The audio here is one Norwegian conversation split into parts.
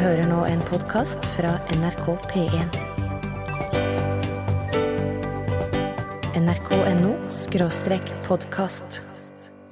hører nå en podkast fra NRK P1. nrk.no skråstrek podkast.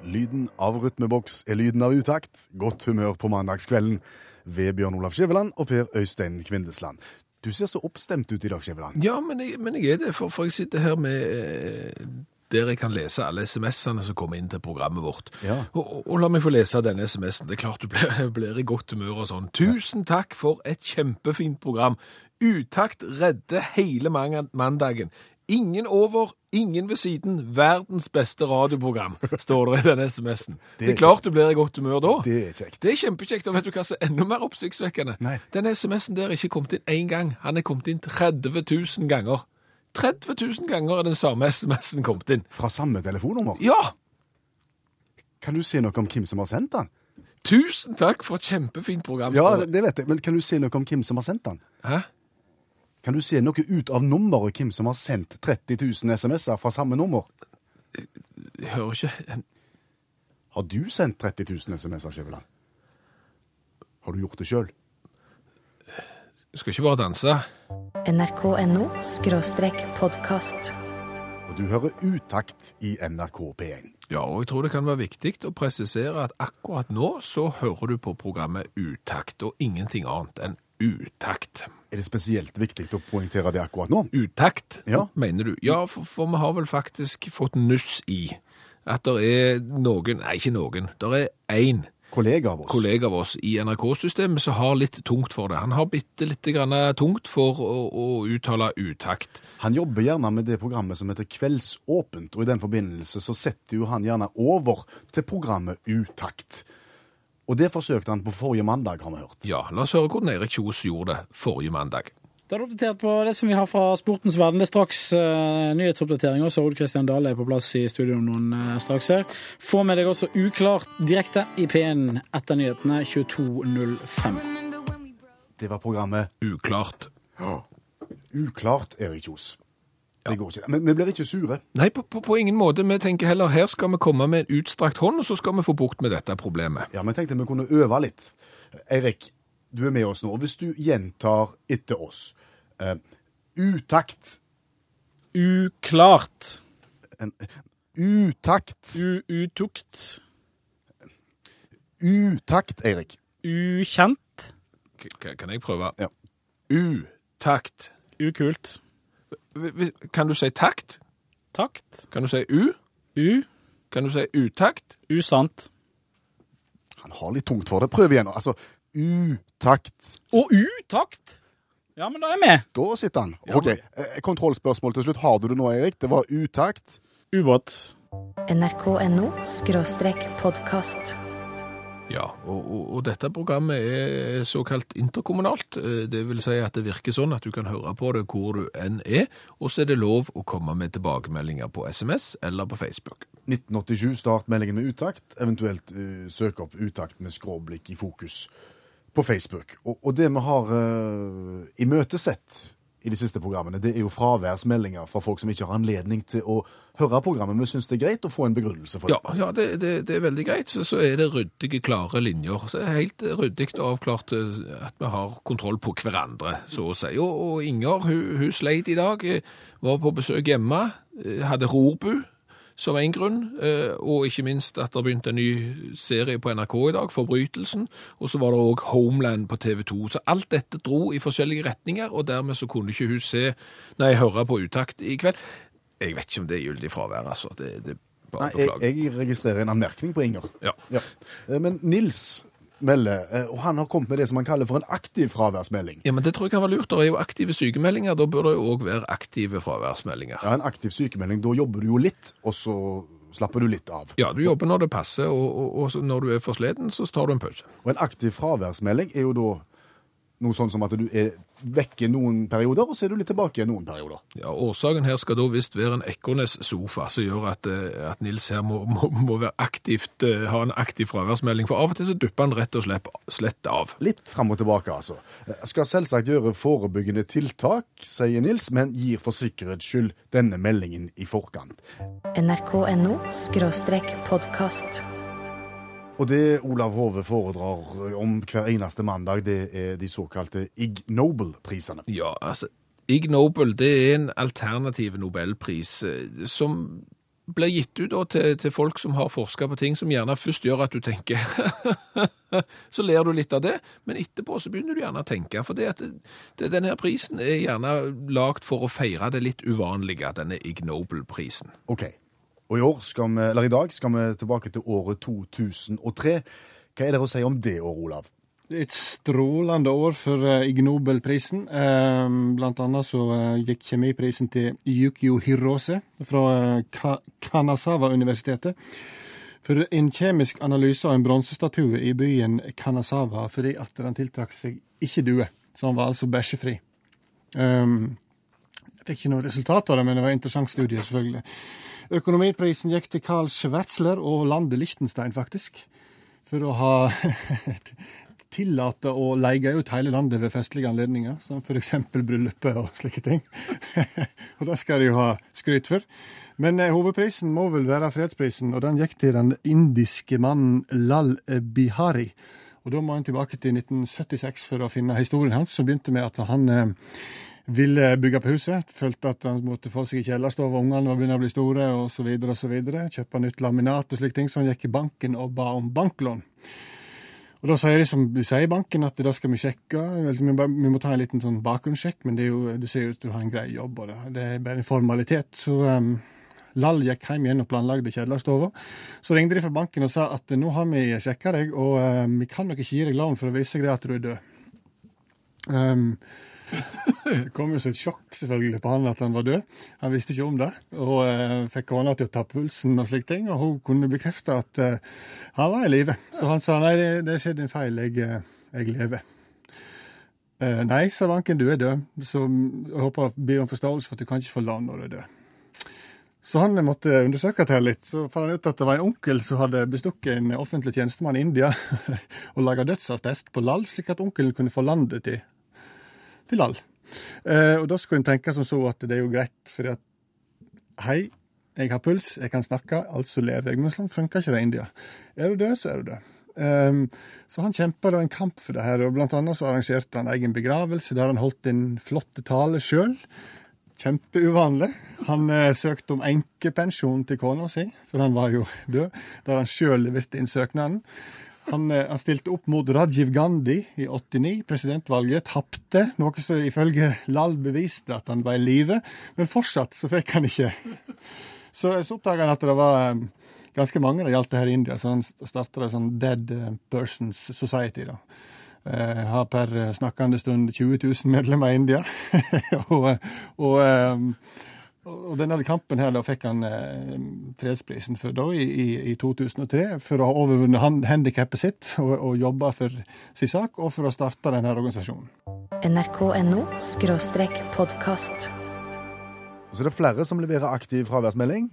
Lyden av rytmeboks er lyden av utakt. Godt humør på mandagskvelden ved Bjørn Olav Skjæveland og Per Øystein Kvindesland. Du ser så oppstemt ut i dag, Skjæveland. Ja, men jeg, men jeg er det, for, for jeg sitter her med eh, der jeg kan lese alle SMS-ene som kommer inn til programmet vårt. Ja. Og, og, la meg få lese denne SMS-en. Det er klart du blir, blir i godt humør og sånn. Tusen takk for et kjempefint program. Utakt redder hele mandagen. Ingen over, ingen ved siden. Verdens beste radioprogram, står det i denne SMS-en. Det, er er klart du blir i godt humør da. Det er kjekt. Det er kjempekjekt, og vet du hva som er enda mer oppsiktsvekkende? Nei. Den SMS-en der er ikke kommet inn én gang, han er kommet inn 30 000 ganger. 30 000 ganger er den samme SMS-en kommet inn. Fra samme telefonnummer. Ja! Kan du si noe om hvem som har sendt den? Tusen takk for et kjempefint program. Ja, det, det vet jeg, men kan du si noe om hvem som har sendt den? Hæ? Kan du si noe ut av nummeret hvem som har sendt 30 000 SMS-er fra samme nummer? Jeg hører ikke Har du sendt 30 000 SMS-er, Skjæveland? Har du gjort det sjøl? Du skal ikke bare danse. nrk.no skråstrek podkast. Og du hører utakt i NRK P1. Ja, og jeg tror det kan være viktig å presisere at akkurat nå så hører du på programmet Utakt, og ingenting annet enn utakt. Er det spesielt viktig å poengtere det akkurat nå? Utakt, Ja. mener du? Ja, for, for vi har vel faktisk fått nuss i at det er noen, nei ikke noen, det er én Kollega av oss. kollega av oss i NRK-systemet som har litt tungt for det. Han har bitte litt grann tungt for å, å uttale utakt. Han jobber gjerne med det programmet som heter Kveldsåpent, og i den forbindelse så setter jo han gjerne over til programmet Utakt. Og det forsøkte han på forrige mandag, har vi hørt. Ja, la oss høre hvordan Erik Kjos gjorde det forrige mandag. Da er du oppdatert på det som vi har fra sportens verden. Det er straks uh, nyhetsoppdatering. Også Odd Kristian Dale er på plass i studio noen uh, straks her. Få med deg også Uklart direkte i P1 etter nyhetene 22.05. Det var programmet Uklart. Uklart, Erik Kjos. Det går ikke. Men vi blir ikke sure. Nei, på, på, på ingen måte. Vi tenker heller her skal vi komme med en utstrakt hånd, og så skal vi få bukt med dette problemet. Ja, Vi tenkte vi kunne øve litt. Eirik, du er med oss nå. Hvis du gjentar etter oss eh, Utakt. Uklart. En, utakt. U-utukt. Utakt, Eirik. Ukjent. K kan jeg prøve? Ja. U-takt. Ukult. Kan du si takt? Takt. Kan du si u? U. Kan du si utakt? Usant. Han har litt tungt for det. Prøv igjen. Altså, utakt. Og utakt! Ja, men da er jeg med. Da sitter han. OK. eh, Kontrollspørsmål til slutt. Har du det nå, Erik? Det var utakt. Ubåt. nrk.no skråstrek podkast. Ja, og, og, og dette programmet er såkalt interkommunalt. Eh, Det vil si at det virker sånn at du kan høre på det hvor du enn er, og så er det lov å komme med tilbakemeldinger på SMS eller på Facebook. 1987 startmeldingen med utakt, eventuelt uh, søk opp utakt med skråblikk i fokus på Facebook. Og, og det vi har uh, imøtesett i de siste programmene, det er jo fraværsmeldinger fra folk som ikke har anledning til å høre programmet. Vi syns det er greit å få en begrunnelse for det. Ja, ja det, det, det er veldig greit. Så, så er det ryddige, klare linjer. Så det er helt ryddig og avklart eh, at vi har kontroll på hverandre, så å si. Og, og Inger, hun, hun sleit i dag. Var på besøk hjemme. eh, Hadde rorbu som en grunn, eh, og ikke minst at det begynte en ny serie på NRK i dag, Forbrytelsen, og så var det òg Homeland på TV 2. Så alt dette dro i forskjellige retninger, og dermed så kunne ikke hun se, nei, høre på utakt i kveld. Jeg vet ikke om det er gyldig fravær, altså. Det, det bare Nei, jeg, jeg registrerer en anmerkning på Inger. Ja. Ja. Eh, Men Nils melder, eh, og han har kommet med det som han kaller for en aktiv fraværsmelding. Ja, men det tror jeg kan være lurt. Det er jo aktive sykemeldinger, da bør det jo òg være aktive fraværsmeldinger. Ja, En aktiv sykemelding, da jobber du jo litt, og så slapper du litt av. Ja, du jobber når det passer, og, og, og når du er for sliten, så tar du en pause. Og en aktiv fraværsmelding er jo da noe sånn som at du er vekke noen perioder, og så er du litt tilbake i noen perioder. Ja, Årsaken her skal da visst være en Ekornes-sofa, som gjør at, eh, at Nils her må, må, må være aktivt, eh, ha en aktiv fraværsmelding. For av og til så dupper han rett og slett, slett av. Litt fram og tilbake, altså. Skal selvsagt gjøre forebyggende tiltak, sier Nils, men gir for sikkerhets skyld denne meldingen i forkant. nrk.no podkast. Og det Olav Hove foredrar om hver eneste mandag, det er de såkalte Ig Nobel-prisene. Ja, altså, Ig Nobel det er en alternativ nobelpris eh, som blir gitt ut da, til, til folk som har forska på ting som gjerne først gjør at du tenker Så ler du litt av det, men etterpå så begynner du gjerne å tenke. For det at det, det, denne prisen er gjerne lagd for å feire det litt uvanlige, denne Ig Nobel-prisen. Ok. Og i, vi, eller i dag skal vi tilbake til året 2003. Hva er det å si om det året, Olav? Et strålende år for uh, Ig Nobel-prisen. Eh, blant annet så eh, gikk kjemiprisen til Yukio Hirose fra Ka Kanazawa-universitetet for en kjemisk analyse av en bronsestatue i byen Kanasawa fordi at den tiltrakk seg ikke due. Så han var altså bæsjefri. Um, jeg fikk ikke noe resultat av det, men det var en interessant studie, selvfølgelig. Økonomiprisen gikk til Carl Schwetzler og landet Liechtenstein, faktisk. For å ha tillate å leie ut hele landet ved festlige anledninger, som f.eks. bryllupet og slike ting. og det skal de jo ha skryt for. Men eh, hovedprisen må vel være fredsprisen, og den gikk til den indiske mannen Lal Bihari. Og da må en tilbake til 1976 for å finne historien hans, som begynte med at han eh, ville bygge på huset. Følte at han måtte få seg i kjellerstove, ungene var begynne å bli store, osv.. Kjøpe nytt laminat og slike ting, så han gikk i banken og ba om banklån. Og Da sier de som sier i banken at da skal vi sjekke, vi, må ta en liten sånn bakgrunnssjekk, men det er jo, du ser ut at du har en grei jobb, og det, det er bare en formalitet. Så um, Lall gikk hjem igjen og planlagde kjellerstova. Så ringte de fra banken og sa at nå har vi sjekka deg, og um, vi kan nok ikke gi deg lån for å vise deg at du er død. Um, det kom jo som et sjokk selvfølgelig på han at han var død. Han visste ikke om det. Og eh, fikk kona til å ta pulsen og slike ting, og hun kunne bekrefte at eh, han var i live. Så han sa nei, det, det skjedde en feil, jeg, eh, jeg lever. Eh, nei, sa Vanken, du er død, så jeg håper ber om forståelse for at du kan ikke få land når du er død. Så han måtte undersøke det litt. Så fant han ut at det var en onkel som hadde bestukket en offentlig tjenestemann i India og laga dødsattest på Lall, slik at onkelen kunne få landet til til all. Eh, og da skulle en tenke som så at det er jo greit, for at hei, jeg har puls, jeg kan snakke, altså lever jeg. Men sånn funker ikke det India. Er du død, så er du død. Um, så han kjempa en kamp for det her, og blant annet så arrangerte han egen begravelse der han holdt en flott tale sjøl. Kjempeuvanlig. Han uh, søkte om enkepensjon til kona si, for han var jo død, der han sjøl leverte inn søknaden. Han, eh, han, stilte opp mot Rajiv Gandhi i 89, presidentvalget. Tapte, noe som ifølge Lal beviste at han var i live. Men fortsatt så fikk han ikke. Så, så oppdaga han at det var eh, ganske mange det gjaldt det her i India, så han starta en sånn Dead Persons Society. da. Uh, har per snakkende stund 20 000 medlemmer i India. og, og og denne kampen her da fikk han eh, fredsprisen for da i, i, i, 2003 for å ha overvunnet handikappet sitt og, og jobba for sin sak, og for å starte denne organisasjonen. NRK.no podkast. Så det er flere som leverer aktiv fraværsmelding.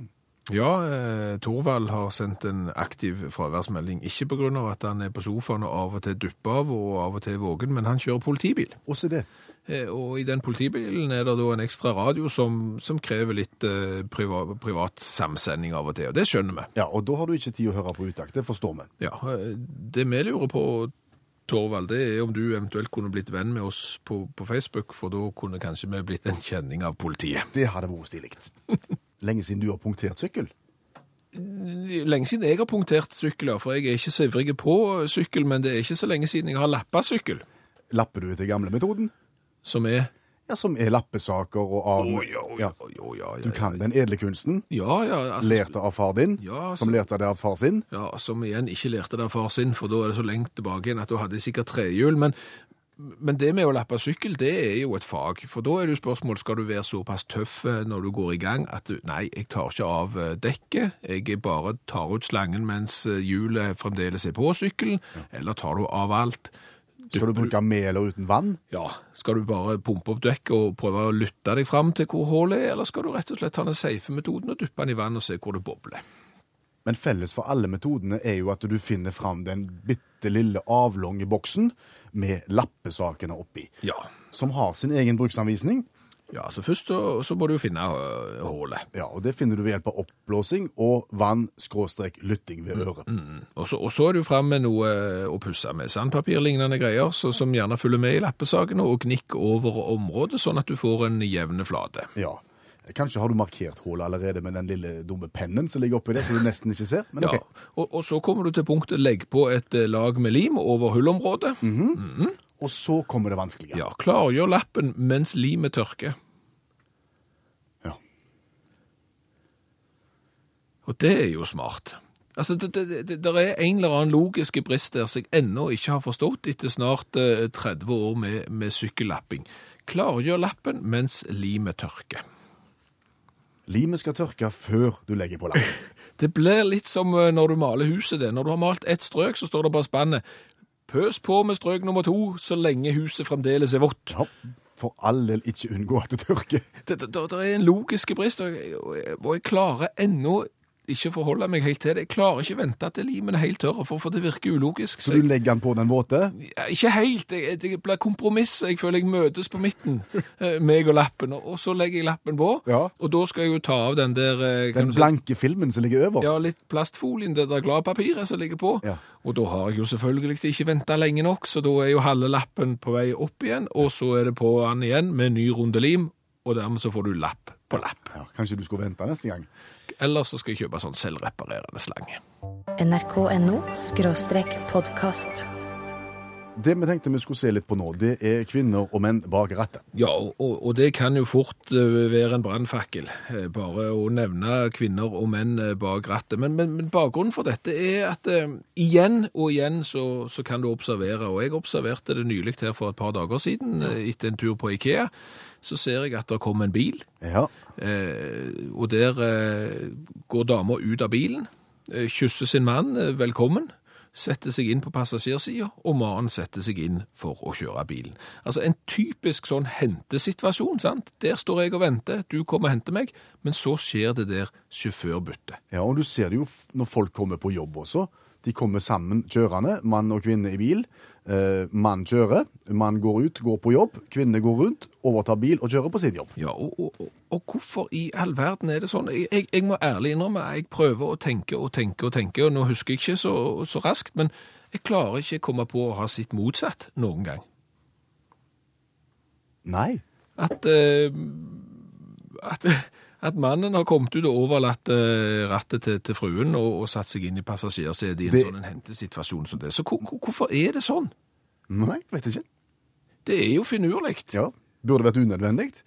Ja, eh, Thorvald har sendt en aktiv fraværsmelding. Ikke pga. at han er på sofaen og av og til dupper av og av og til våken, men han kjører politibil. Også det. Eh, og i den politibilen er det da en ekstra radio som, som krever litt eh, privat, privat, samsending av og til, og det skjønner vi. Ja, og da har du ikke tid å høre på utakt, det forstår vi. Ja, eh, Det vi lurer på, Torvald, det er om du eventuelt kunne blitt venn med oss på, på Facebook, for da kunne kanskje vi blitt en kjenning av politiet. Det hadde vært stilig. Lenge siden du har punktert sykkel? Lenge siden jeg har punktert sykler, for jeg er ikke så ivrig på sykkel, men det er ikke så lenge siden jeg har lappa sykkel. Lapper du etter gamlemetoden? Som er Ja, Som er lappesaker og av... Oh, ja, ja, ja, ja, Du kan den edle kunsten? Ja, ja. Altså, lærte av far din? Ja, altså, som lærte det av far sin? Ja, som igjen ikke lærte det av far sin, for da er det så lengt tilbake igjen at du hadde sikkert trehjul. Men, men det med å lappe sykkel, det er jo et fag. For da er det jo spørsmål skal du være såpass tøff eh, når du går i gang at du Nei, jeg tar ikke av eh, dekket, jeg bare tar ut slangen mens eh, hjulet fremdeles er på sykkelen, eller tar du av alt? Skal du bruke med eller uten vann? Ja. Skal du bare pumpe opp dekket og prøve å lytte deg fram til hvor hullet er, eller skal du rett og slett ta den safe metoden og dyppe den i vann og se hvor det bobler? Men felles for alle metodene er jo at du finner fram den bitte lille avlange boksen med lappesakene oppi. Ja. Som har sin egen bruksanvisning. Ja, altså først så, så må du jo finne øh, hullet. Ja, og Det finner du ved hjelp av oppblåsing og vann-lytting ved øret. Og så, og så er du jo fram med noe øh, å pusse med sandpapirlignende greier, så, som gjerne følger med i lappesakene, og gnikk over området, sånn at du får en jevne flate. Ja. Kanskje har du markert hullet allerede med den lille dumme pennen som ligger oppi der, så du nesten ikke ser. Men Ja, ok. og, og så kommer du til punktet legg på et øh, lag med lim over hullområdet. Og så kommer det vanskelige. Ja, klargjør lappen mens limet tørker. Ja. Og det er jo smart. Altså, det, det, det, det er en eller annen logiske brist der som jeg ennå ikke har forstått etter snart eh, 30 år med, med sykkellapping. Klargjør lappen mens limet tørker. Limet skal tørke før du legger på lappen. Det blir litt som eh, når du maler huset det. Når du har malt ett strøk, så står det bare spannet. Pøs på med strøk nummer to så lenge huset fremdeles er vått. Ja, for all del ikke unngå at det tørker. Det, det, det er en logisk brist, og jeg, og jeg, klarer ennå ikke forholde meg helt til det. Jeg klarer ikke vente til limen er helt tørr, for, for det virker ulogisk. Så Så du legger den på den våte? Ikke helt. Det, det blir kompromiss. Jeg føler jeg møtes på midten, eh, meg og lappen. Og, så legger jeg lappen på, Ja. og da skal jeg jo ta av den der eh, Den blanke si- filmen som ligger øverst? Ja, litt plastfolien, det der gladpapiret som ligger på. Ja. Og da har jeg jo selvfølgelig ikke venta lenge nok, så da er jo halve lappen på vei opp igjen, og så er det på den igjen med ny runde lim, og dermed så får du lapp på lapp. Ja, kanskje du skulle vente neste gang? Eller så skal jeg kjøpe sånn selvreparerende slange. nrk.no podkast. Det vi tenkte vi skulle se litt på nå, det er kvinner og menn bak rattet. Ja, og, og det kan jo fort eh, være en brannfakkel, eh, bare å nevne kvinner og menn eh, bak rattet. Men, men, men bakgrunnen for dette er at eh, igjen og igjen så, så kan du observere, og jeg observerte det nylig her for et par dager siden, etter en tur på Ikea, så ser jeg at det kommer en bil, Ja, eh, og der eh, går dama ut av bilen, eh, kysser sin mann eh, velkommen, setter seg inn på passasjersida, og mannen setter seg inn for å kjøre bilen. Altså en typisk sånn hentesituasjon, sant? Der står jeg og venter, du kommer og henter meg, men så skjer det der sjåførbyttet. ja, og du ser det jo når folk kommer på jobb også. De kommer sammen kjørende, mann og kvinne i bil. Eh, mann kjører, mann går ut, går på jobb. Kvinne går rundt, overtar bil og kjører på sin jobb. Ja, og, og, og, og hvorfor i all verden er det sånn? Jeg, jeg, jeg må ærlig innrømme, jeg prøver å tenke og tenke og tenke, og nå husker jeg ikke så, så raskt, men jeg klarer ikke komme på å ha sitt motsatt noen gang. Nei. At, eh, at, at mannen har kommet ut og overlatt eh, rattet til, til fruen og, og satt seg inn i passasjersetet i en Det- sånn hentesituasjon som det. Så hvor, hvor- hvorfor er det sånn? Nei, vet jeg ikke. Det er jo finurlig. Ja, Burde vært unødvendig.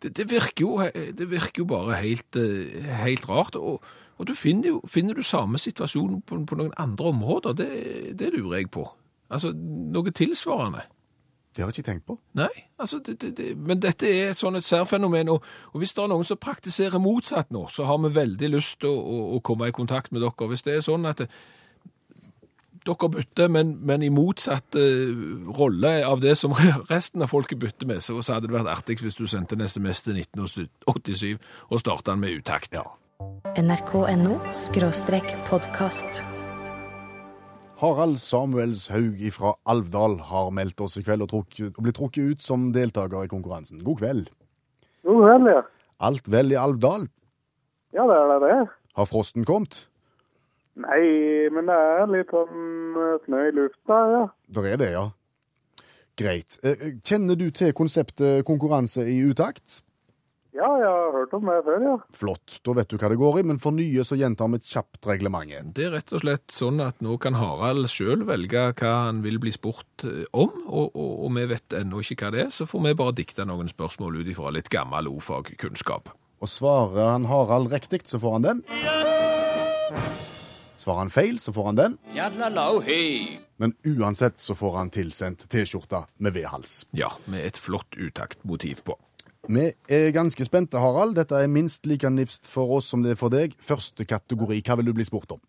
Det, det, virker jo, det virker jo bare helt, eh, helt rart. Og, og du finner, jo, finner du samme situasjon på, på noen andre områder? Det, det lurer jeg på. Altså, noe tilsvarende. Det har jeg ikke tenkt på. Nei, altså, det, det, det, men dette er et sånn et særfenomen, og, og hvis det er noen som praktiserer motsatt nå, så har vi veldig lyst til å, å, å komme i kontakt med dere. Hvis det er sånn at det, dere bytter, men, men i motsatt uh, rolle av det som resten av folket bytter med, så, så hadde det vært artig hvis du sendte en SMS til 1987 og startet den med utakt. Ja. nrk.no podkast. Harald Samuelshaug fra Alvdal har meldt oss i kveld og, trukket, og blitt trukket ut som deltaker i konkurransen. God kveld. God kveld, ja. Alt vel i Alvdal? Ja, det er det. Har frosten kommet? Nei, men det er litt sånn eh, snø i lufta, ja. Det er det, ja. Greit. Eh, Kjenner du til konseptet konkurranse i utakt? Ja, jeg har hørt om det før, ja. Flott. Da vet du hva det går i, men for nye så gjentar vi kjapt reglementet. Det er rett og slett sånn at nå kan Harald selv velge hva han vil bli spurt eh, om, og, og, og vi vet ennå ikke hva det er, så får vi bare dikte noen spørsmål ut ifra litt gammel ordfagkunnskap. Og svarer han Harald riktig, så får han den. Svarer han feil, så får han den. Men uansett så får han tilsendt T-skjorta med V-hals. Ja, med et flott utaktmotiv på. Vi er ganske spente, Harald. Dette er minst like nifst for oss som det er for deg. Første kategori, hva vil du bli spurt om?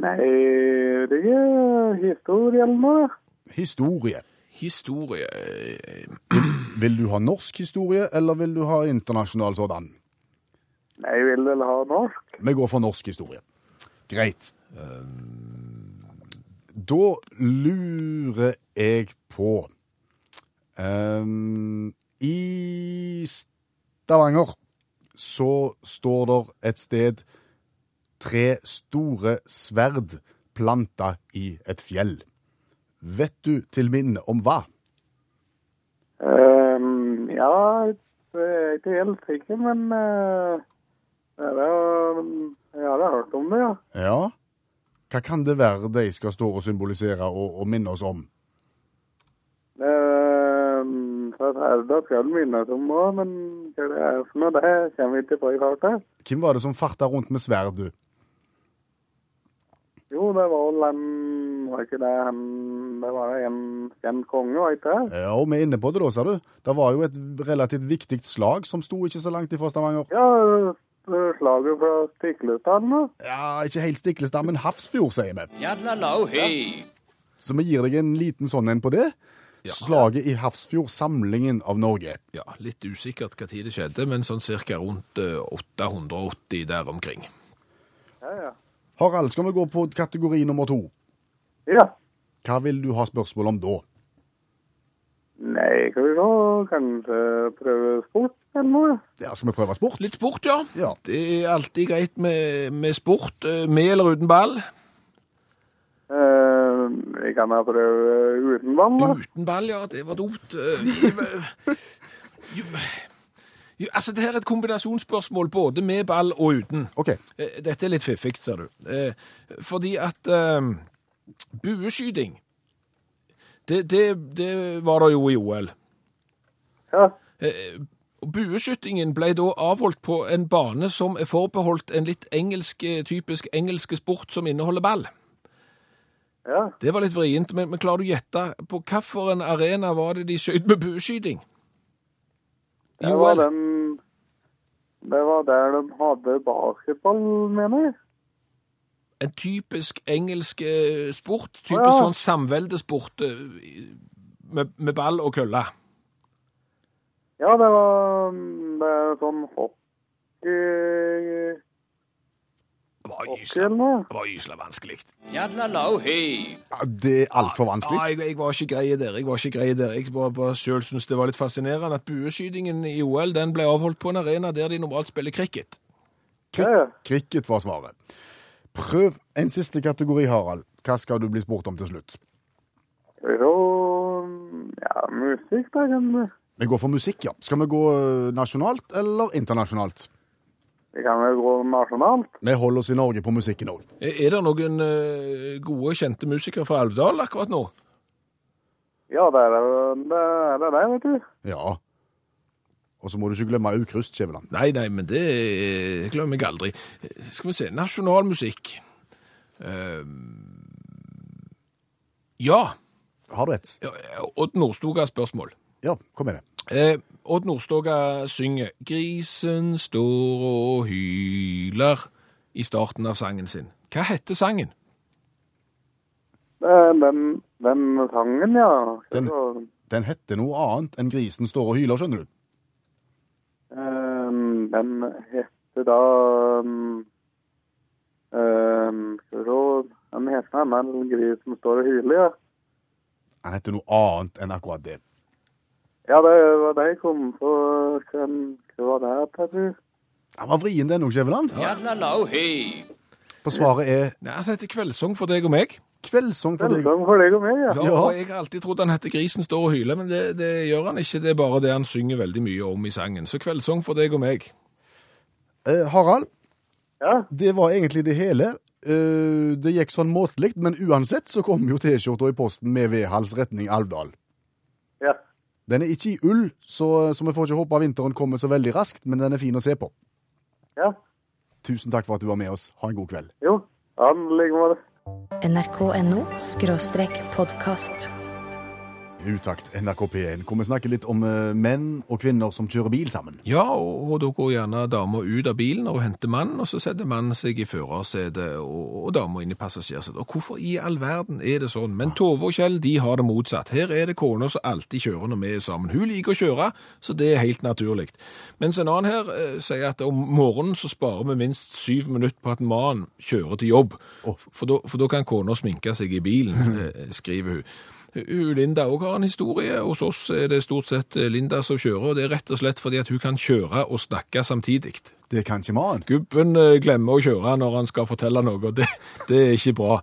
Nei, det er historie eller noe. Historie. Historie Vil du ha norsk historie, eller vil du ha internasjonal sådan? Nei, jeg vil vel ha norsk. Vi går for norsk historie. Greit. Da lurer jeg på ehm, I Stavanger så står det et sted tre store sverd planta i et fjell. Vet du til minne om hva? Um, ja, det er ikke helt sikker, men uh, det er, jeg har hørt om det, ja. Ja. Hva kan det være de skal stå og symbolisere og, og minne oss om? Ehm, skal du minnes om òg, men hva det er for noe, det kommer vi ikke på i farta. Hvem var det som farta rundt med sverd, du? Jo, det var vel en Var ikke det han Det var en kjent konge, var ikke det? Ja, vi er inne på det da, sa du. Det var jo et relativt viktig slag som sto ikke så langt ifra Stavanger. Ja, slaget fra Stiklestad nå. Ja, ikke helt Stiklestad, men Hafrsfjord, sier vi. Så vi gir deg en liten sånn en på det. Slaget i Hafrsfjord, samlingen av Norge. Ja, litt usikkert hva tid det skjedde, men sånn cirka rundt eh, 880 der omkring. Ja, ja. Harald, skal vi gå på kategori nummer to? Ja. Hva vil du ha spørsmål om da? Nei, skal vi så kanskje prøve sport eller noe? Ja, skal vi prøve sport? Litt sport, ja. Ja. Det er alltid greit med, med sport. eh, Med eller uten ball? Eh, vi kan da prøve uten ball, da. Uten ball, ja. Det var dumt. Eh, jo, jo, altså, det her er et kombinasjonsspørsmål både med ball og uten. OK. Eh, Dette er litt fiffig, ser du. Eh, Fordi at eh, bueskyting, det, det, det var det jo i OL. Ja. Eh, Bueskytingen ble da avholdt på en bane som er forbeholdt en litt engelsk, eh, typisk engelske sport som inneholder ball. Ja. Det var litt vrient, men, men klarer du å gjette på hvilken arena var det de skjøt med bueskyting? Det var den Det var der de hadde basketball, mener jeg. En typisk engelsk eh, sport, typisk Ja. sånn samveldesport eh, med, med ball og kølle. Ja, det var det er sånn hockey Det var gysla, vanskelig. Ja, det er altfor Ja, vanskelig. jeg, jeg var ikke grei der. Jeg var ikke grei der. Jeg bare, bare selv synes det var litt fascinerende at bueskytingen i OL den ble avholdt på en arena der de normalt spiller cricket. Ja, ja. Cricket var svaret. Prøv en siste kategori, Harald. Hva skal du bli spurt om til slutt? Jo Ja, musikk, da. Vi Vi går for musikk, ja. Skal vi gå eh, nasjonalt eller internasjonalt? Vi kan vel gå nasjonalt. Vi holder oss i Norge på musikken òg. Er er det noen eh, gode, kjente musikere fra Alvdal akkurat nå? Ja, det er det, er det, det vet du. Ja. Og så må du ikke glemme Aukrust, Skjæveland. Nei, nei, men det eh, glemmer jeg aldri. Eh, Skal vi se, nasjonalmusikk. Uh, ja. Har du et? Ja, Odd Nordstoga spørsmål. Ja, kom med det. Eh, Odd Nordstoga synger 'Grisen står og hyler' i starten av sangen sin. Hva heter sangen? Eh, Den, den sangen, ja. Den- Den heter noe annet enn 'Grisen står og hyler', skjønner du. eh, den heter da um, eh, Den heter den grisen står og hyler, ja. Den heter noe annet enn akkurat det. Ja, det var det jeg kom på. Hvem hva var det, Petter? du? Han var vrien den òg, Skjæveland. For svaret er Nei, Han heter 'Kveldssang for deg og meg'. kveldssang for deg. for deg og meg, ja. Ja, Ja. og Jeg har alltid trodd han heter 'Grisen står og hyler', men det, det gjør han ikke. Det er bare det han synger veldig mye om i sangen. Så 'Kveldssang for deg og meg'. Eh, Harald, Ja, det var egentlig det hele. Eh, det gikk sånn måtelig, men uansett så kom jo T-skjorta i posten med vedhals retning Alvdal. Den er ikke i ull, så, så vi får ikke håpe vinteren kommer så veldig raskt, men den er fin å se på. ja. Tusen takk for at du var med oss. Ha en god kveld. Jo, i like måte. nrk.no podkast. Utakt NRK P1, hvor vi snakker litt om eh, menn og kvinner som kjører bil sammen. Ja, og, og da går gjerne dama ut av bilen og henter mannen, og så setter mannen seg i førersetet og, og dama inn i passasjersetet. Og hvorfor i all verden er det sånn? Men Tove og Kjell de har det motsatt. Her er det kona som alltid kjører når vi er sammen. Hun liker å kjøre, så det er helt naturlig. Mens en annen her eh, sier at om morgenen så sparer vi minst syv minutter på at mannen kjører til jobb. Oh. For da kan kona sminke seg i bilen, eh, skriver hun. Linda òg har en historie. Hos oss er det stort sett eh, Linda som kjører, og det er rett og slett fordi at hun kan kjøre og snakke samtidig. Det kan ikke mannen. Gubben eh, glemmer å kjøre når han skal fortelle noe, og det, det er ikke bra.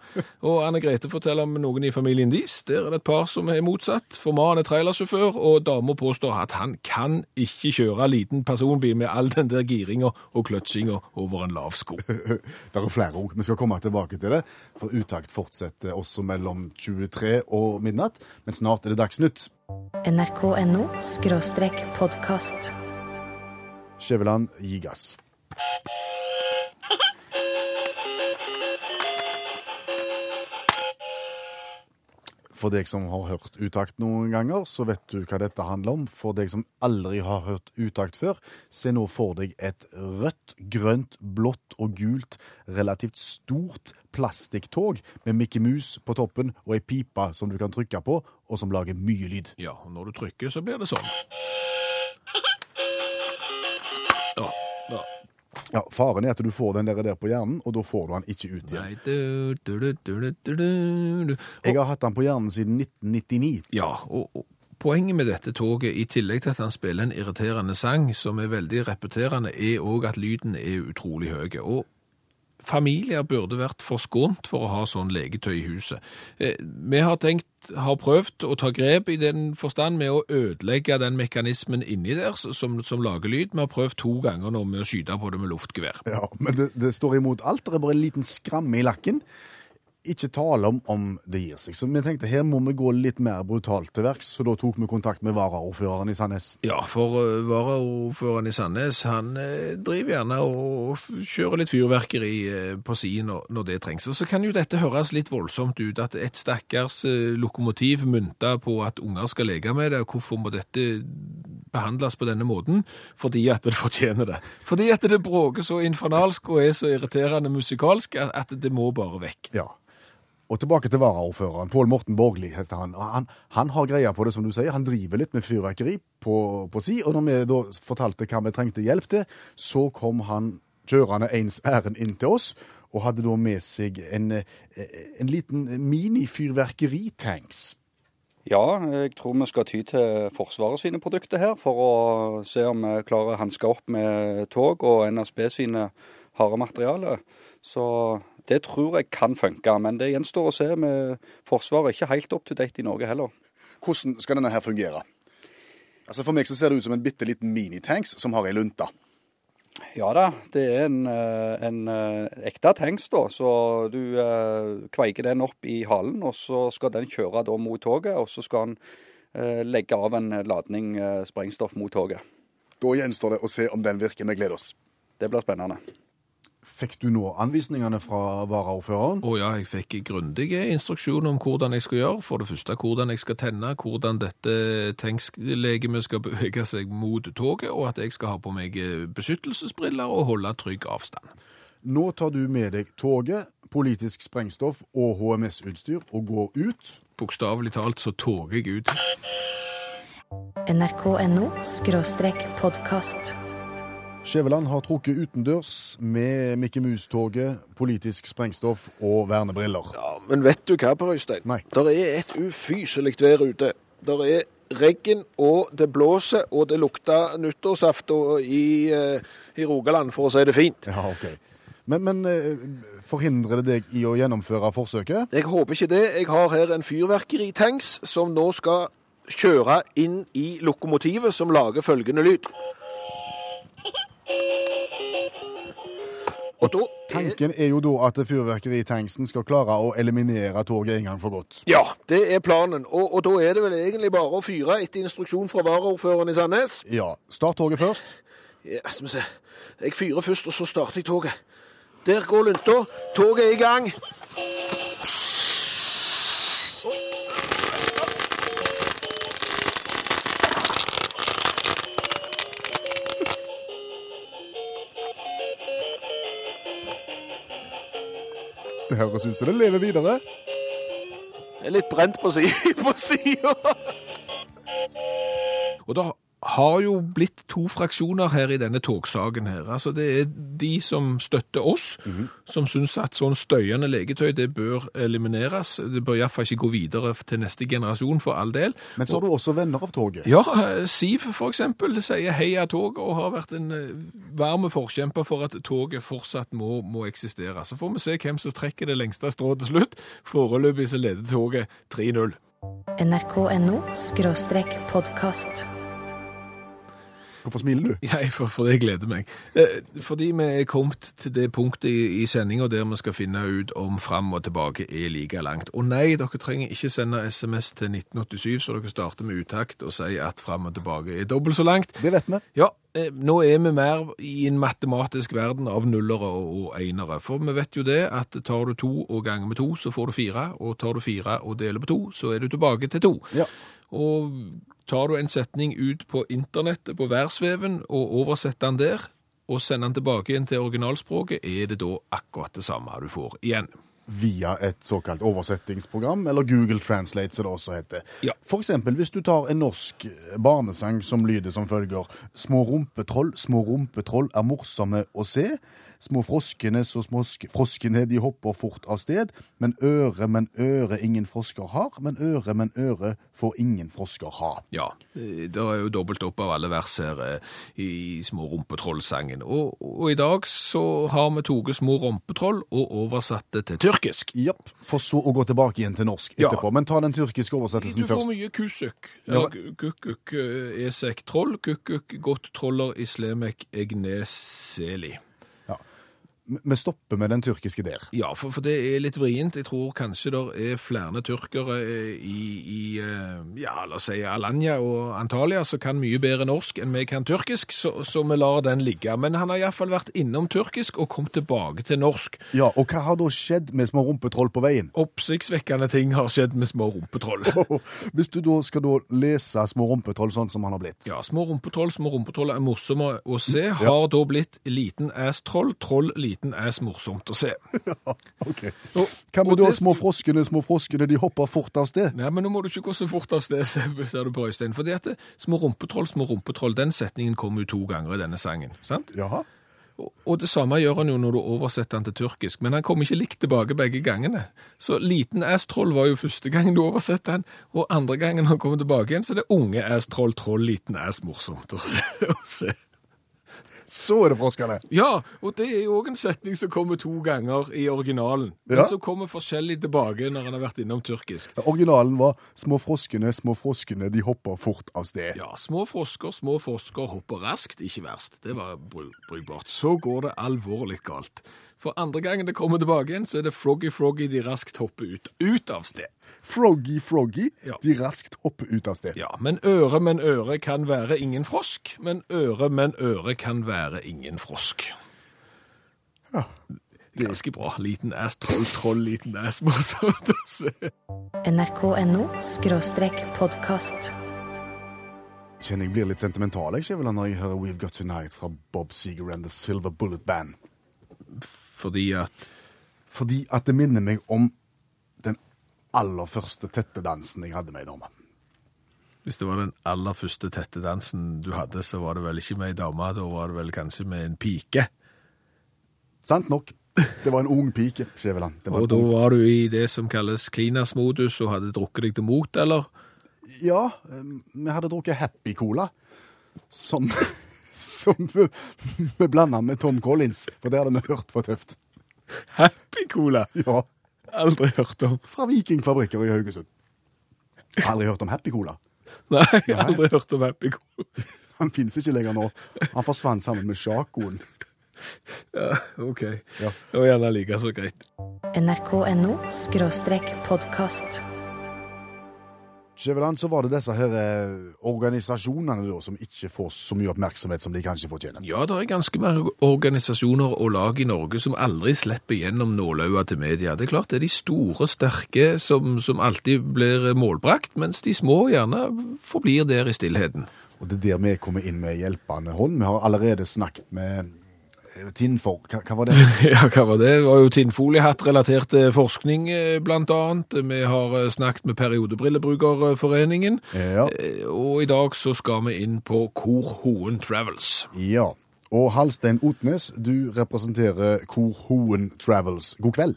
Og Anne Grete forteller om noen i familien deres. Der er det et par som er motsatt, for mannen er trailersjåfør, og dama påstår at han kan ikke kjøre liten personbil med all den der giringa og kløtsjinga over en lav sko. Det er flere ord. Vi skal komme tilbake til det. For Utakt fortsetter også mellom 23 og midnatt. Men snart er det Dagsnytt. nrk.no podkast. Skjæveland gi gass. For deg som har hørt Utakt noen ganger, så vet du hva dette handler om. For deg som aldri har hørt Utakt før, se nå for deg et rødt, grønt, blått og gult, relativt stort plastikktog med Mickey Mus på toppen og ei pipe som du kan trykke på, og som lager mye lyd. Ja, og når du trykker, så blir det sånn. Ja, Faren er at du får den der, der på hjernen, og da får du den ikke ut igjen. Nei, du, du, du. Jeg har hatt den på hjernen siden 1999. Ja, og, og poenget med dette toget, i tillegg til at han spiller en irriterende sang som er veldig repeterende, er òg at lyden er utrolig høy. Og familier burde vært forskånt for å ha sånn leketøy i huset. Eh, Vi har tenkt, har prøvd å ta grep i den forstand med å ødelegge den mekanismen inni der som, som lager lyd. Vi har prøvd to ganger nå med å skyte på det med luftgevær. Ja, Men det, det står imot alt. Det er bare en liten skramme i lakken. Ikke tale om om det gir seg. Så vi tenkte her må vi gå litt mer brutalt til verks, så da tok vi kontakt med varaordføreren i Sandnes. Ja, for uh, varaordføreren i Sandnes han eh, driver gjerne og kjører litt fyrverkeri eh, på siden når, når det trengs. Og så kan jo dette høres litt voldsomt ut, at et stakkars eh, lokomotiv mynta på at unger skal leke med det, hvorfor må dette behandles på denne måten? Fordi at det fortjener det. Fordi at det bråker så infernalsk og er så irriterende musikalsk at det må bare vekk. Ja. Og tilbake til varaordføreren. Pål Morten Borgli heter han. Han, han har greia på det, som du sier. Han driver litt med fyrverkeri på, på si. Og når vi da fortalte hva vi trengte hjelp til, så kom han kjørende ens ærend inn til oss, og hadde da med seg en, en liten mini-fyrverkeritanks. Ja, jeg tror vi skal ty til Forsvaret sine produkter her, for å se om vi klarer å hanske opp med tog og NSB sine harde materialer. Så det tror jeg kan funke, men det gjenstår å se. med Forsvaret ikke helt up to date i Norge heller. Hvordan skal denne her fungere? Altså For meg så ser det ut som en bitte liten minitanks som har ei lunte. Ja da, det er en, eh, en eh, ekte tanks, da. Så du eh, kveiker den opp i halen, og så skal den kjøre da mot toget. Og så skal den eh, legge av en ladning eh, sprengstoff mot toget. Da gjenstår det å se om den virker. Vi gleder oss. Det blir spennende. Fikk du nå anvisningene fra varaordføreren? Å ja, jeg fikk grundige instruksjoner om hvordan jeg skal gjøre. For det første hvordan jeg skal tenne, hvordan dette tanklegemet skal bevege seg mot toget, og at jeg skal ha på meg eh, beskyttelsesbriller og holde trygg avstand. Nå tar du med deg toget, politisk sprengstoff og HMS-utstyr og går ut. Bokstavelig talt så toger jeg ut. nrk.no skråstrek podkast. Skjæveland har trukket utendørs med Mikke Mus-toget, politisk sprengstoff og vernebriller. Ja, men vet du hva, Per Øystein? Nei. Der er et ufyselig vær ute. Der er regn, og det blåser, og det lukter nyttårsaften i, eh, i Rogaland, for å si det fint. Ja, ok. Men, men eh, forhindrer det deg i å gjennomføre forsøket? Jeg håper ikke det. Jeg har her en fyrverkeritanks som nå skal kjøre inn i lokomotivet, som lager følgende lyd. Da Tanken er jo da at fyrverkeritanksen skal klare å eliminere toget en gang for godt. Ja, det er planen. Og, og da er det vel egentlig bare å fyre etter instruksjon fra varaordføreren i Sandnes. Ja, Start toget først. Ja, skal vi se. Jeg fyrer først, og så starter jeg toget. Der går lunta. Toget er i gang. Det høres ut som det lever videre. Jeg er litt brent på sida. Og da har jo blitt to fraksjoner her i denne togsaken her. Altså det er de som støtter oss, som syns at sånn støyende leketøy det bør elimineres. Det bør iallfall ikke gå videre til neste generasjon, for all del. Men så har du også venner av toget. Ja, eh, Siv eksempel sier heia tog og har vært en varm varme forkjemper for at toget fortsatt må, må eksistere. Så får vi se hvem som trekker det lengste strået til slutt. Foreløpig så leder toget 3-0. nrk.no skråstrek podkast. Hvorfor smiler du? Jeg, for, for det gleder meg. Eh, Fordi vi er kommet til det punktet i, i sendinga der vi skal finne ut om fram og tilbake er like langt. Og nei, dere trenger ikke sende SMS til 1987, så dere starter med utakt og sier at fram og tilbake er dobbelt så langt. Det vet vi. Ja, eh, nå er vi mer i en matematisk verden av nullere og einere. For vi vet jo det at tar du to og ganger med to, så får du fire. Og tar du fire og deler på to, så er du tilbake til to. Ja. Og tar du en setning ut på internettet, på værsveven, og oversetter den der, og sender den tilbake igjen til originalspråket, er det da akkurat det samme du får igjen. Via et såkalt oversettingsprogram, eller Google Translate, som det også heter. Ja. For eksempel hvis du tar en norsk barnesang som lyder som følger Små rumpetroll, små rumpetroll er morsomme å se. Små froskene, så små froskene, de hopper fort av sted. Men øre, men øre ingen frosker har. Men øre, men øre får ingen frosker ha. Ja, eh, det er jo dobbelt opp av alle vers her eh, i Små rumpetroll-sangen. Og, og i dag så har vi tatt Små rumpetroll og oversatt det til tyrkisk. Ja, For så å gå tilbake igjen til norsk Ja. etterpå. Men ta den tyrkiske Du oversettelsen får først. mye kusuk. Ja. Kukuk, eh, esek troll, kukuk, godt troller, islemek, egneseli. Vi- stopper med den tyrkiske der. Ja, for, for det er litt vrient. Jeg tror kanskje det er flere tyrkere eh, i, i eh, ja, la oss si Alanya og Antalya som kan mye bedre norsk enn vi kan tyrkisk, så, så vi lar den ligge. Men han har iallfall vært innom tyrkisk og kom tilbake til norsk. Ja, Og hva har da skjedd med små rumpetroll på veien? Oppsiktsvekkende ting har skjedd med små rumpetroll. Hvis du da skal da lese små rumpetroll sånn som han har blitt. Ja, små rumpetroll, små rumpetroll er morsomme å se. Har da blitt liten ass-troll, troll liten ass morsomt å se. Ok. Og- Hva med da små froskene, små froskene, de hopper fort av sted? Nei, men nå må du ikke gå så fort av sted, ser du på Øystein. Fordi at det, små rumpetroll, små rumpetroll, den setningen kommer jo to ganger i denne sangen. sant? Jaha. Og, og det samme gjør han jo når du oversetter han til tyrkisk, men han kommer ikke likt tilbake begge gangene. Så liten ass-troll var jo første gangen du oversetter han, og andre gangen han kommer tilbake igjen, så er det unge ass-troll, troll, liten ass morsomt å se. Så er det froskene. Ja, og det er jo òg en setning som kommer to ganger i originalen, men Ja. som kommer forskjellig tilbake når han har vært innom tyrkisk. Originalen var små froskene, små froskene, de hopper fort av sted. Ja, små frosker, små frosker hopper raskt, ikke verst. Det var bru- brukbart. Så går det alvorlig galt. For andre gangen det kommer tilbake igjen, så er det Froggy Froggy de raskt hopper ut, ut av sted. Froggy Froggy, Ja. de raskt hopper ut av sted. Ja, men øre, men øre kan være ingen frosk. Men øre, men øre kan være ingen frosk. Ja, Ganske bra. Liten ass, troll, troll, liten ass. Morsomt å se. nrk.no skråstrek podkast. Kjenner jeg blir litt sentimental jeg, når jeg hører We've Got Tonight fra Bob Seger and The Silver Bullet Band. Fordi at Fordi at det minner meg om den aller første tette dansen jeg hadde med ei dame. hvis det var den aller første tette dansen du hadde, så var det vel ikke med ei dame, da var det vel kanskje med en pike. Sant nok. Det var en ung pike, Skjæveland. Og da var du i det som kalles klinas-modus og hadde drukket deg til mot, eller? Ja, eh, vi hadde drukket Happy Cola, som, som vi, vi blanda med Tom Collins, for det hadde vi hørt for tøft. Happy Cola! Ja, Aldri hørt om. Fra Vikingfabrikker i Haugesund. Aldri hørt om Happy Cola. Nei, aldri hørt om Happy Cola. Han finnes ikke lenger nå. Han forsvant sammen med Sjakoen. Ja, OK. Ja. Det var gjerne like så greit. nrk.no podkast. Skjæveland, så var det disse her eh, organisasjonene da, som ikke får så mye oppmerksomhet som de kanskje fortjener. Ja, det er ganske mange organisasjoner og lag i Norge som aldri slipper gjennom nålauget til media. Det er klart det er de store, sterke som, som alltid blir målbrakt, mens de små gjerne forblir der i stillheten. Og det er der vi kommer inn med hjelpende hånd. Vi har allerede snakket med Tinnfor, hva, hva var det? Ja, hva var det? Det var jo tinnfoliehatt-relatert til forskning, eh, blant annet. Vi har eh, snakket med Periodebrillebrukerforeningen, Ja. eh, og i dag så skal vi inn på Kor Hoen Travels. ja. Og Halstein Otnes, du representerer Kor Hoen Travels. God kveld.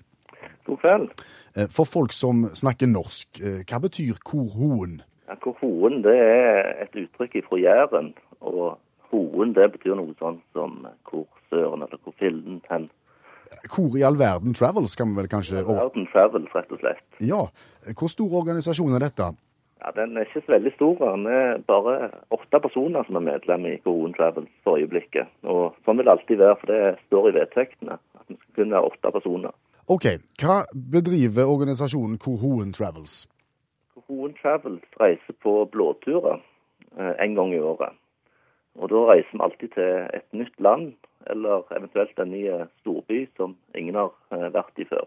God kveld. Eh, For folk som snakker norsk, eh, hva betyr Kor Hoen? Ja, Kor hoen det er et uttrykk fra Jæren, og hoen det betyr noe sånt som hvor søren eller hvor filmen hen. Hvor i all verden Travels, kan vi vel kanskje All Verden Travels, rett og slett. Ja. Hvor stor organisasjon er dette? Ja, Den er ikke så veldig stor. Den er bare åtte personer som er medlem i Hoen Travels for øyeblikket. Og Sånn vil det alltid være, for det står i vedtektene. At vi skal kun være åtte personer. OK, hva bedriver organisasjonen Kor Travels? Hoen Travels reiser på blåturer eh, en gang i året. Og da reiser vi alltid til et nytt land, eller eventuelt en ny eh, storby som ingen har eh, vært i før.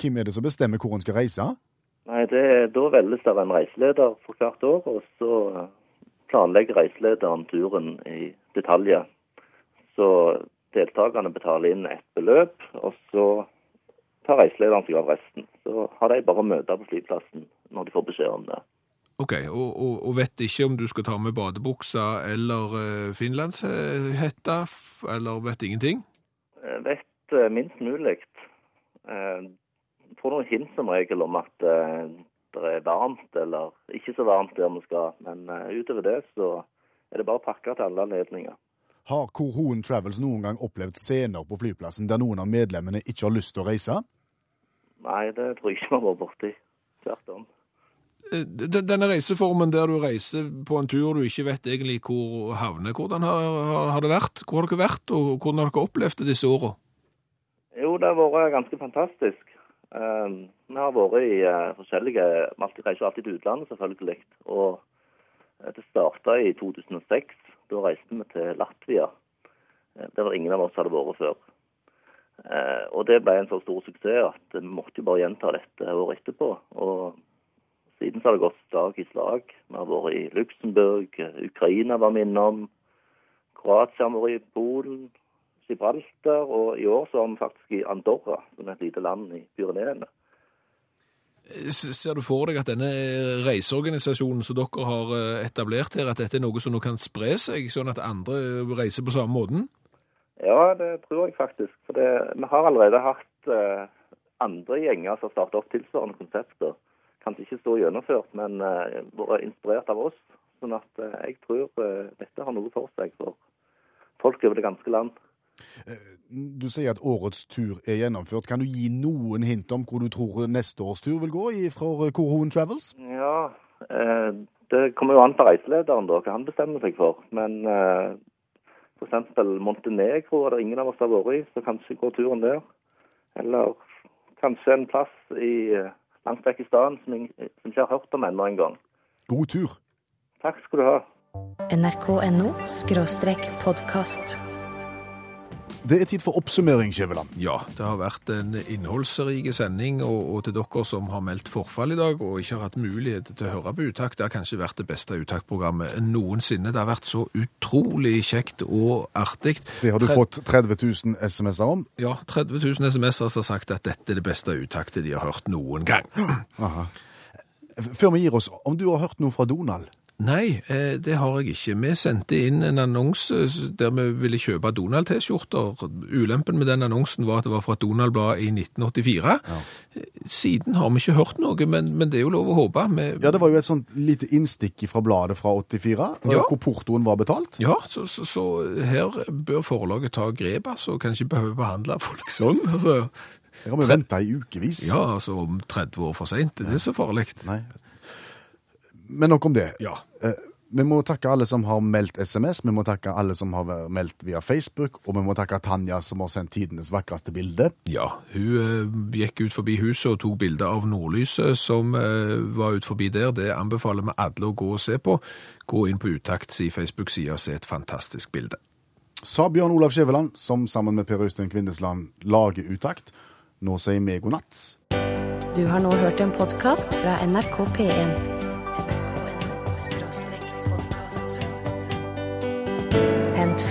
Hvem er det som bestemmer hvor en skal reise? Nei, det, Da velges det en reiseleder for hvert år, og så eh, planlegger reiselederen turen i detaljer. Så deltakerne betaler inn et beløp, og så tar reiselederen seg av resten. Så har de bare å møte på flyplassen når de får beskjed om det. Ok, og, og, og vet ikke om du skal ta med badebuksa eller uh, finlandshetta, eller vet ingenting? Jeg vet uh, minst mulig. Eh, får noen hint som regel om at uh, det er varmt eller ikke så varmt der vi skal. Men eh, utover det så er det bare å pakke til alle anledninger. Har Kor Travels noen gang opplevd scener på flyplassen der noen av medlemmene ikke har lyst til å reise? Nei, det tror jeg ikke vi har vært borti. Tvert om. Eh, Denne reiseformen der du reiser på en tur du ikke vet egentlig hvor havner, hvordan har, har, det vært? Hvor har dere vært, og hvordan har dere opplevd det disse årene? Jo, det har vært ganske fantastisk. Um, vi har vært i uh, forskjellige Vi reiser alltid til utlandet, selvfølgelig. Og det starta i 2006. Da reiste vi til Latvia. Det var ingen av oss hadde vært før. Uh, og det ble en så stor suksess at vi måtte jo bare gjenta dette året etterpå. Og siden så har det gått slag i slag. Vi har vært i Luxembourg, eh, Ukraina var vi innom. Kroatia har vært i Polen. Gibraltar, og i år så var vi faktisk i Andorra, som er et lite land i Pyreneene. Ser du for deg at denne reiseorganisasjonen som dere har eh, etablert her, at dette er noe som nå kan spre seg, sånn at andre reiser på samme måten? Ja, det tror jeg faktisk. For det, vi har allerede hatt eh, andre gjenger som har startet opp tilsvarende konsepter. Kanskje ikke så gjennomført, men eh, vært inspirert av oss. Sånn at eh, jeg tror eh, dette har noe for seg for folk over det ganske land. Du sier at årets tur er gjennomført. Kan du gi noen hint om hvor du tror neste års tur vil gå fra Korhoen Travels? Ja, det kommer jo an på reiselederen da, hva han bestemmer seg for. Men f.eks. Montenegro er det ingen av oss har vært i, så kanskje går turen der. Eller kanskje en plass i eh, langt vekk i stedet som jeg som ikke har hørt om ennå en gang. God tur. Takk skal du ha. nrk.no podkast. Det er tid for oppsummering, Skjæveland. Ja, det har vært en innholdsrik sending, og, og til dere som har meldt forfall i dag og ikke har hatt mulighet til å høre på utakt, det har kanskje vært det beste uttaktprogrammet noensinne. Det har vært så utrolig kjekt og artig. Det har du Tre- fått 30 000 SMS-er om. Ja, 30 000 SMS-er som har sagt at dette er det beste uttaktet de har hørt noen gang. Aha. Før vi gir oss, om du har hørt noe fra Donald? Nei, eh, det har jeg ikke. Vi sendte inn en annonse der vi ville kjøpe Donald-T-skjorter. Ulempen med den annonsen var at det var fra et Donald-blad i 1984. Siden har vi ikke hørt noe, men, men det er jo lov å håpe. Vi, Ja, det var jo et sånt lite innstikk fra bladet fra 84, eh, Ja. hvor portoen var betalt. Ja, så, så, så her bør forlaget ta grep, altså. Kan ikke behøve behandle folk sånn. Altså, Her har vi venta i ukevis. ja, altså om 30 år for seint. Det er så farlig. Nei. Men nok om det. Ja. Eh, Vi må takke alle som har meldt SMS, vi må takke alle som har meldt via Facebook, og vi må takke Tanja som har sendt tidenes vakreste bilde. Ja, hun eh, gikk ut forbi huset og tok bilde av nordlyset som eh, var ut forbi der. Det anbefaler vi alle å gå og se på. Gå inn på Utakts i Facebook-sida og se et fantastisk bilde. Sa Bjørn Olav Skjæveland, som sammen med Per Øystein Kvindesland lager utakt. Nå sier vi god natt. Du har nå hørt en podkast fra NRK P1.